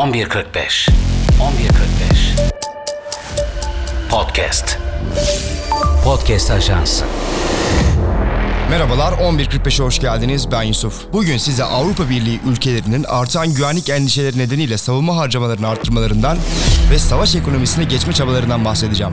1145 1145 Podcast Podcast Ajansı Merhabalar 11.45'e hoş geldiniz. Ben Yusuf. Bugün size Avrupa Birliği ülkelerinin artan güvenlik endişeleri nedeniyle savunma harcamalarını arttırmalarından ve savaş ekonomisine geçme çabalarından bahsedeceğim.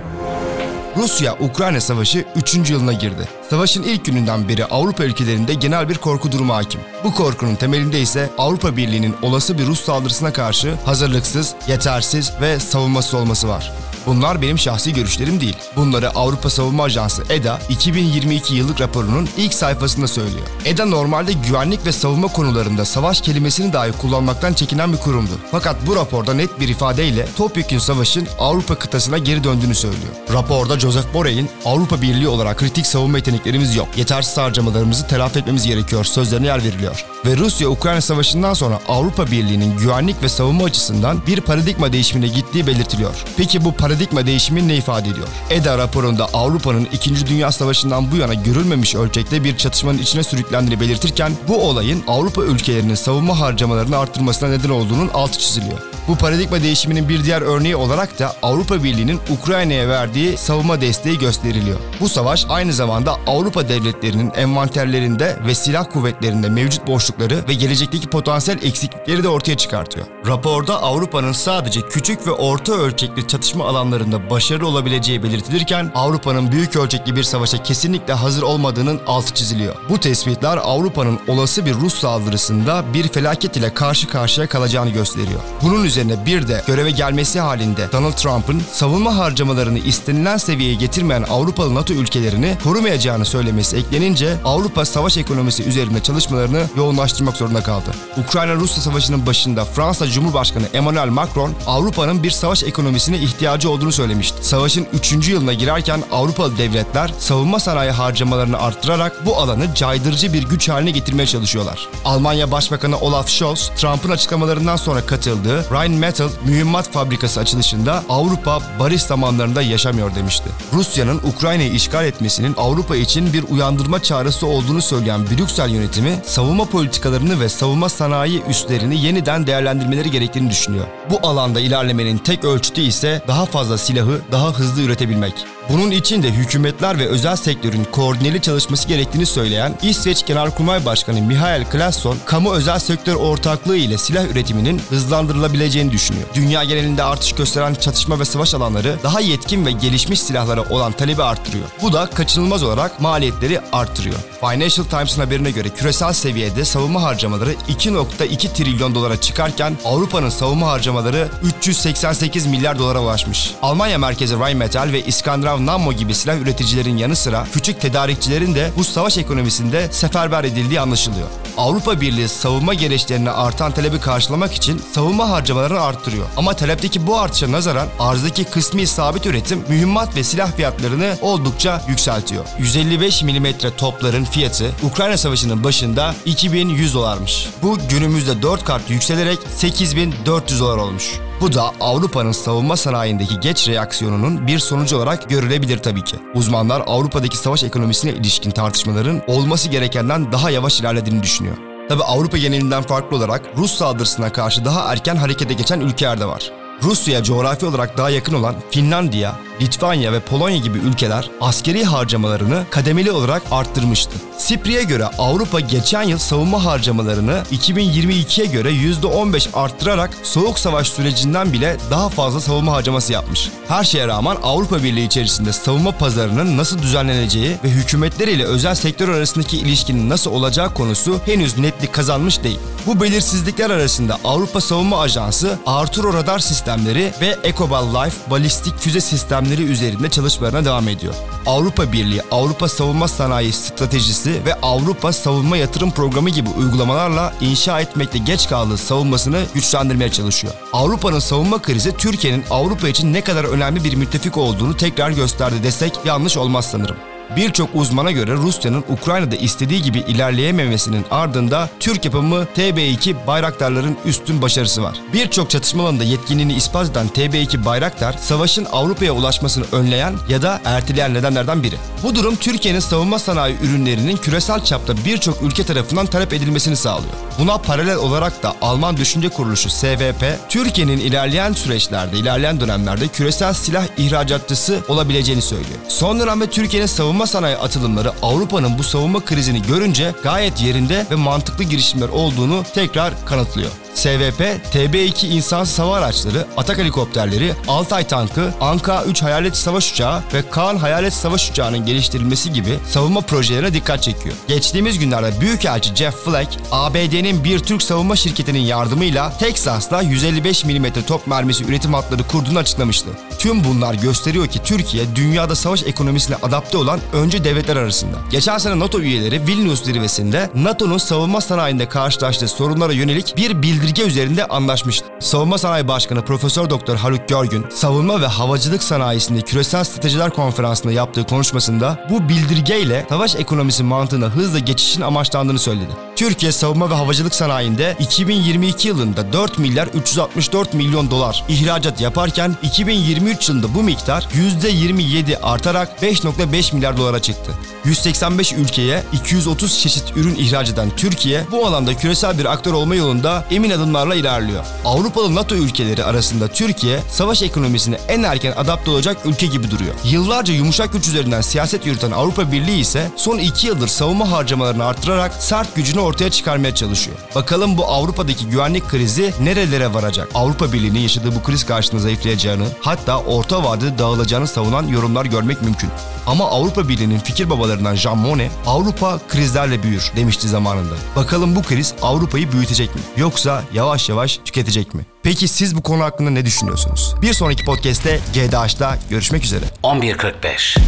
Rusya-Ukrayna savaşı 3. yılına girdi. Savaşın ilk gününden beri Avrupa ülkelerinde genel bir korku durumu hakim. Bu korkunun temelinde ise Avrupa Birliği'nin olası bir Rus saldırısına karşı hazırlıksız, yetersiz ve savunmasız olması var. Bunlar benim şahsi görüşlerim değil. Bunları Avrupa Savunma Ajansı EDA 2022 yıllık raporunun ilk sayfasında söylüyor. EDA normalde güvenlik ve savunma konularında savaş kelimesini dahi kullanmaktan çekinen bir kurumdu. Fakat bu raporda net bir ifadeyle topyekün savaşın Avrupa kıtasına geri döndüğünü söylüyor. Raporda Joseph Borrell'in Avrupa Birliği olarak kritik savunma yeteneklerimiz yok. Yetersiz harcamalarımızı telafi etmemiz gerekiyor sözlerine yer veriliyor. Ve Rusya-Ukrayna savaşından sonra Avrupa Birliği'nin güvenlik ve savunma açısından bir paradigma değişimine gittiği belirtiliyor. Peki bu paradigma değişimi ne ifade ediyor? EDA raporunda Avrupa'nın 2. Dünya Savaşı'ndan bu yana görülmemiş ölçekte bir çatışmanın içine sürüklendiğini belirtirken bu olayın Avrupa ülkelerinin savunma harcamalarını arttırmasına neden olduğunun altı çiziliyor. Bu paradigma değişiminin bir diğer örneği olarak da Avrupa Birliği'nin Ukrayna'ya verdiği savunma desteği gösteriliyor. Bu savaş aynı zamanda Avrupa devletlerinin envanterlerinde ve silah kuvvetlerinde mevcut boşlukları ve gelecekteki potansiyel eksiklikleri de ortaya çıkartıyor. Raporda Avrupa'nın sadece küçük ve orta ölçekli çatışma alanlarında başarılı olabileceği belirtilirken Avrupa'nın büyük ölçekli bir savaşa kesinlikle hazır olmadığının altı çiziliyor. Bu tespitler Avrupa'nın olası bir Rus saldırısında bir felaket ile karşı karşıya kalacağını gösteriyor. Bunun üzerine bir de göreve gelmesi halinde Donald Trump'ın savunma harcamalarını istenilen seviyeye getirmeyen Avrupalı NATO ülkelerini korumayacağını söylemesi eklenince Avrupa savaş ekonomisi üzerinde çalışmalarını yoğunlaştırmak zorunda kaldı. Ukrayna-Rusya savaşının başında Fransa Cumhurbaşkanı Emmanuel Macron Avrupa'nın bir savaş ekonomisine ihtiyacı olduğunu söylemişti. Savaşın 3. yılına girerken Avrupalı devletler savunma sanayi harcamalarını arttırarak bu alanı caydırıcı bir güç haline getirmeye çalışıyorlar. Almanya Başbakanı Olaf Scholz, Trump'ın açıklamalarından sonra katıldığı Rheinmetall mühimmat fabrikası açılışında Avrupa barış zamanlarında yaşamıyor demişti. Rusya'nın Ukrayna'yı işgal etmesinin Avrupa için bir uyandırma çağrısı olduğunu söyleyen Brüksel yönetimi savunma politikalarını ve savunma sanayi üslerini yeniden değerlendirmeleri gerektiğini düşünüyor. Bu alanda ilerlemenin tek ölçütü ise daha fazla silahı daha hızlı üretebilmek. Bunun için de hükümetler ve özel sektörün koordineli çalışması gerektiğini söyleyen İsveç Genelkurmay Başkanı Mihail Klasson, kamu özel sektör ortaklığı ile silah üretiminin hızlandırılabileceğini düşünüyor. Dünya genelinde artış gösteren çatışma ve savaş alanları daha yetkin ve gelişmiş silahlara olan talebi arttırıyor. Bu da kaçınılmaz olarak maliyetleri arttırıyor. Financial Times'ın haberine göre küresel seviyede savunma harcamaları 2.2 trilyon dolara çıkarken Avrupa'nın savunma harcamaları 388 milyar dolara ulaşmış. Almanya merkezi Rheinmetall ve İskandinav Nammo gibi silah üreticilerin yanı sıra küçük tedarikçilerin de bu savaş ekonomisinde seferber edildiği anlaşılıyor. Avrupa Birliği savunma gereçlerine artan talebi karşılamak için savunma harcamalarını arttırıyor. Ama talepteki bu artışa nazaran arzdaki kısmi sabit üretim mühimmat ve silah fiyatlarını oldukça yükseltiyor. 155 mm topların fiyatı Ukrayna Savaşı'nın başında 2100 dolarmış. Bu günümüzde 4 kat yükselerek 8400 dolar olmuş. Bu da Avrupa'nın savunma sanayindeki geç reaksiyonunun bir sonucu olarak görülebilir tabii ki. Uzmanlar Avrupa'daki savaş ekonomisine ilişkin tartışmaların olması gerekenden daha yavaş ilerlediğini düşünüyor. Tabi Avrupa genelinden farklı olarak Rus saldırısına karşı daha erken harekete geçen ülkeler de var. Rusya'ya coğrafi olarak daha yakın olan Finlandiya, Litvanya ve Polonya gibi ülkeler askeri harcamalarını kademeli olarak arttırmıştı. Sipri'ye göre Avrupa geçen yıl savunma harcamalarını 2022'ye göre %15 arttırarak Soğuk Savaş sürecinden bile daha fazla savunma harcaması yapmış. Her şeye rağmen Avrupa Birliği içerisinde savunma pazarının nasıl düzenleneceği ve hükümetler ile özel sektör arasındaki ilişkinin nasıl olacağı konusu henüz netlik kazanmış değil. Bu belirsizlikler arasında Avrupa Savunma Ajansı Arturo radar sistemleri ve Ecobal Life balistik füze sistemleri üzerinde çalışmalarına devam ediyor. Avrupa Birliği, Avrupa Savunma Sanayi Stratejisi ve Avrupa Savunma Yatırım Programı gibi uygulamalarla inşa etmekte geç kaldığı savunmasını güçlendirmeye çalışıyor. Avrupa'nın savunma krizi Türkiye'nin Avrupa için ne kadar önemli bir müttefik olduğunu tekrar gösterdi desek yanlış olmaz sanırım. Birçok uzmana göre Rusya'nın Ukrayna'da istediği gibi ilerleyememesinin ardında Türk yapımı TB2 Bayraktarların üstün başarısı var. Birçok çatışma alanında yetkinliğini ispat eden TB2 Bayraktar, savaşın Avrupa'ya ulaşmasını önleyen ya da erteleyen nedenlerden biri. Bu durum Türkiye'nin savunma sanayi ürünlerinin küresel çapta birçok ülke tarafından talep edilmesini sağlıyor. Buna paralel olarak da Alman Düşünce Kuruluşu SVP, Türkiye'nin ilerleyen süreçlerde, ilerleyen dönemlerde küresel silah ihracatçısı olabileceğini söylüyor. Son dönemde Türkiye'nin savunma sanayi atılımları Avrupa'nın bu savunma krizini görünce gayet yerinde ve mantıklı girişimler olduğunu tekrar kanıtlıyor. SVP, TB2 insansız hava araçları, Atak helikopterleri, Altay tankı, Anka 3 hayalet savaş uçağı ve Kaan hayalet savaş uçağının geliştirilmesi gibi savunma projelerine dikkat çekiyor. Geçtiğimiz günlerde Büyükelçi Jeff Flake, ABD'nin bir Türk savunma şirketinin yardımıyla Teksas'ta 155 mm top mermisi üretim hatları kurduğunu açıklamıştı. Tüm bunlar gösteriyor ki Türkiye dünyada savaş ekonomisine adapte olan önce devletler arasında. Geçen sene NATO üyeleri Vilnius zirvesinde NATO'nun savunma sanayinde karşılaştığı sorunlara yönelik bir bildirge üzerinde anlaşmıştı. Savunma Sanayi Başkanı Profesör Doktor Haluk Görgün, savunma ve havacılık sanayisinde küresel stratejiler konferansında yaptığı konuşmasında bu bildirgeyle savaş ekonomisi mantığına hızla geçişin amaçlandığını söyledi. Türkiye savunma ve havacılık sanayinde 2022 yılında 4 milyar 364 milyon dolar ihracat yaparken 2023 yılında bu miktar %27 artarak 5.5 milyar dolara çıktı. 185 ülkeye 230 çeşit ürün ihraç eden Türkiye bu alanda küresel bir aktör olma yolunda emin adımlarla ilerliyor. Avrupalı NATO ülkeleri arasında Türkiye savaş ekonomisine en erken adapte olacak ülke gibi duruyor. Yıllarca yumuşak güç üzerinden siyaset yürüten Avrupa Birliği ise son 2 yıldır savunma harcamalarını arttırarak sert gücünü ortaya çıkarmaya çalışıyor. Bakalım bu Avrupa'daki güvenlik krizi nerelere varacak? Avrupa Birliği'nin yaşadığı bu kriz karşısında zayıflayacağını, hatta orta vadede dağılacağını savunan yorumlar görmek mümkün. Ama Avrupa Birliği'nin fikir babalarından Jean Monnet, Avrupa krizlerle büyür demişti zamanında. Bakalım bu kriz Avrupa'yı büyütecek mi? Yoksa yavaş yavaş tüketecek mi? Peki siz bu konu hakkında ne düşünüyorsunuz? Bir sonraki podcast'te GDH'da görüşmek üzere. 11.45 11.45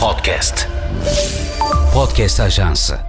Podcast Podcast Ajansı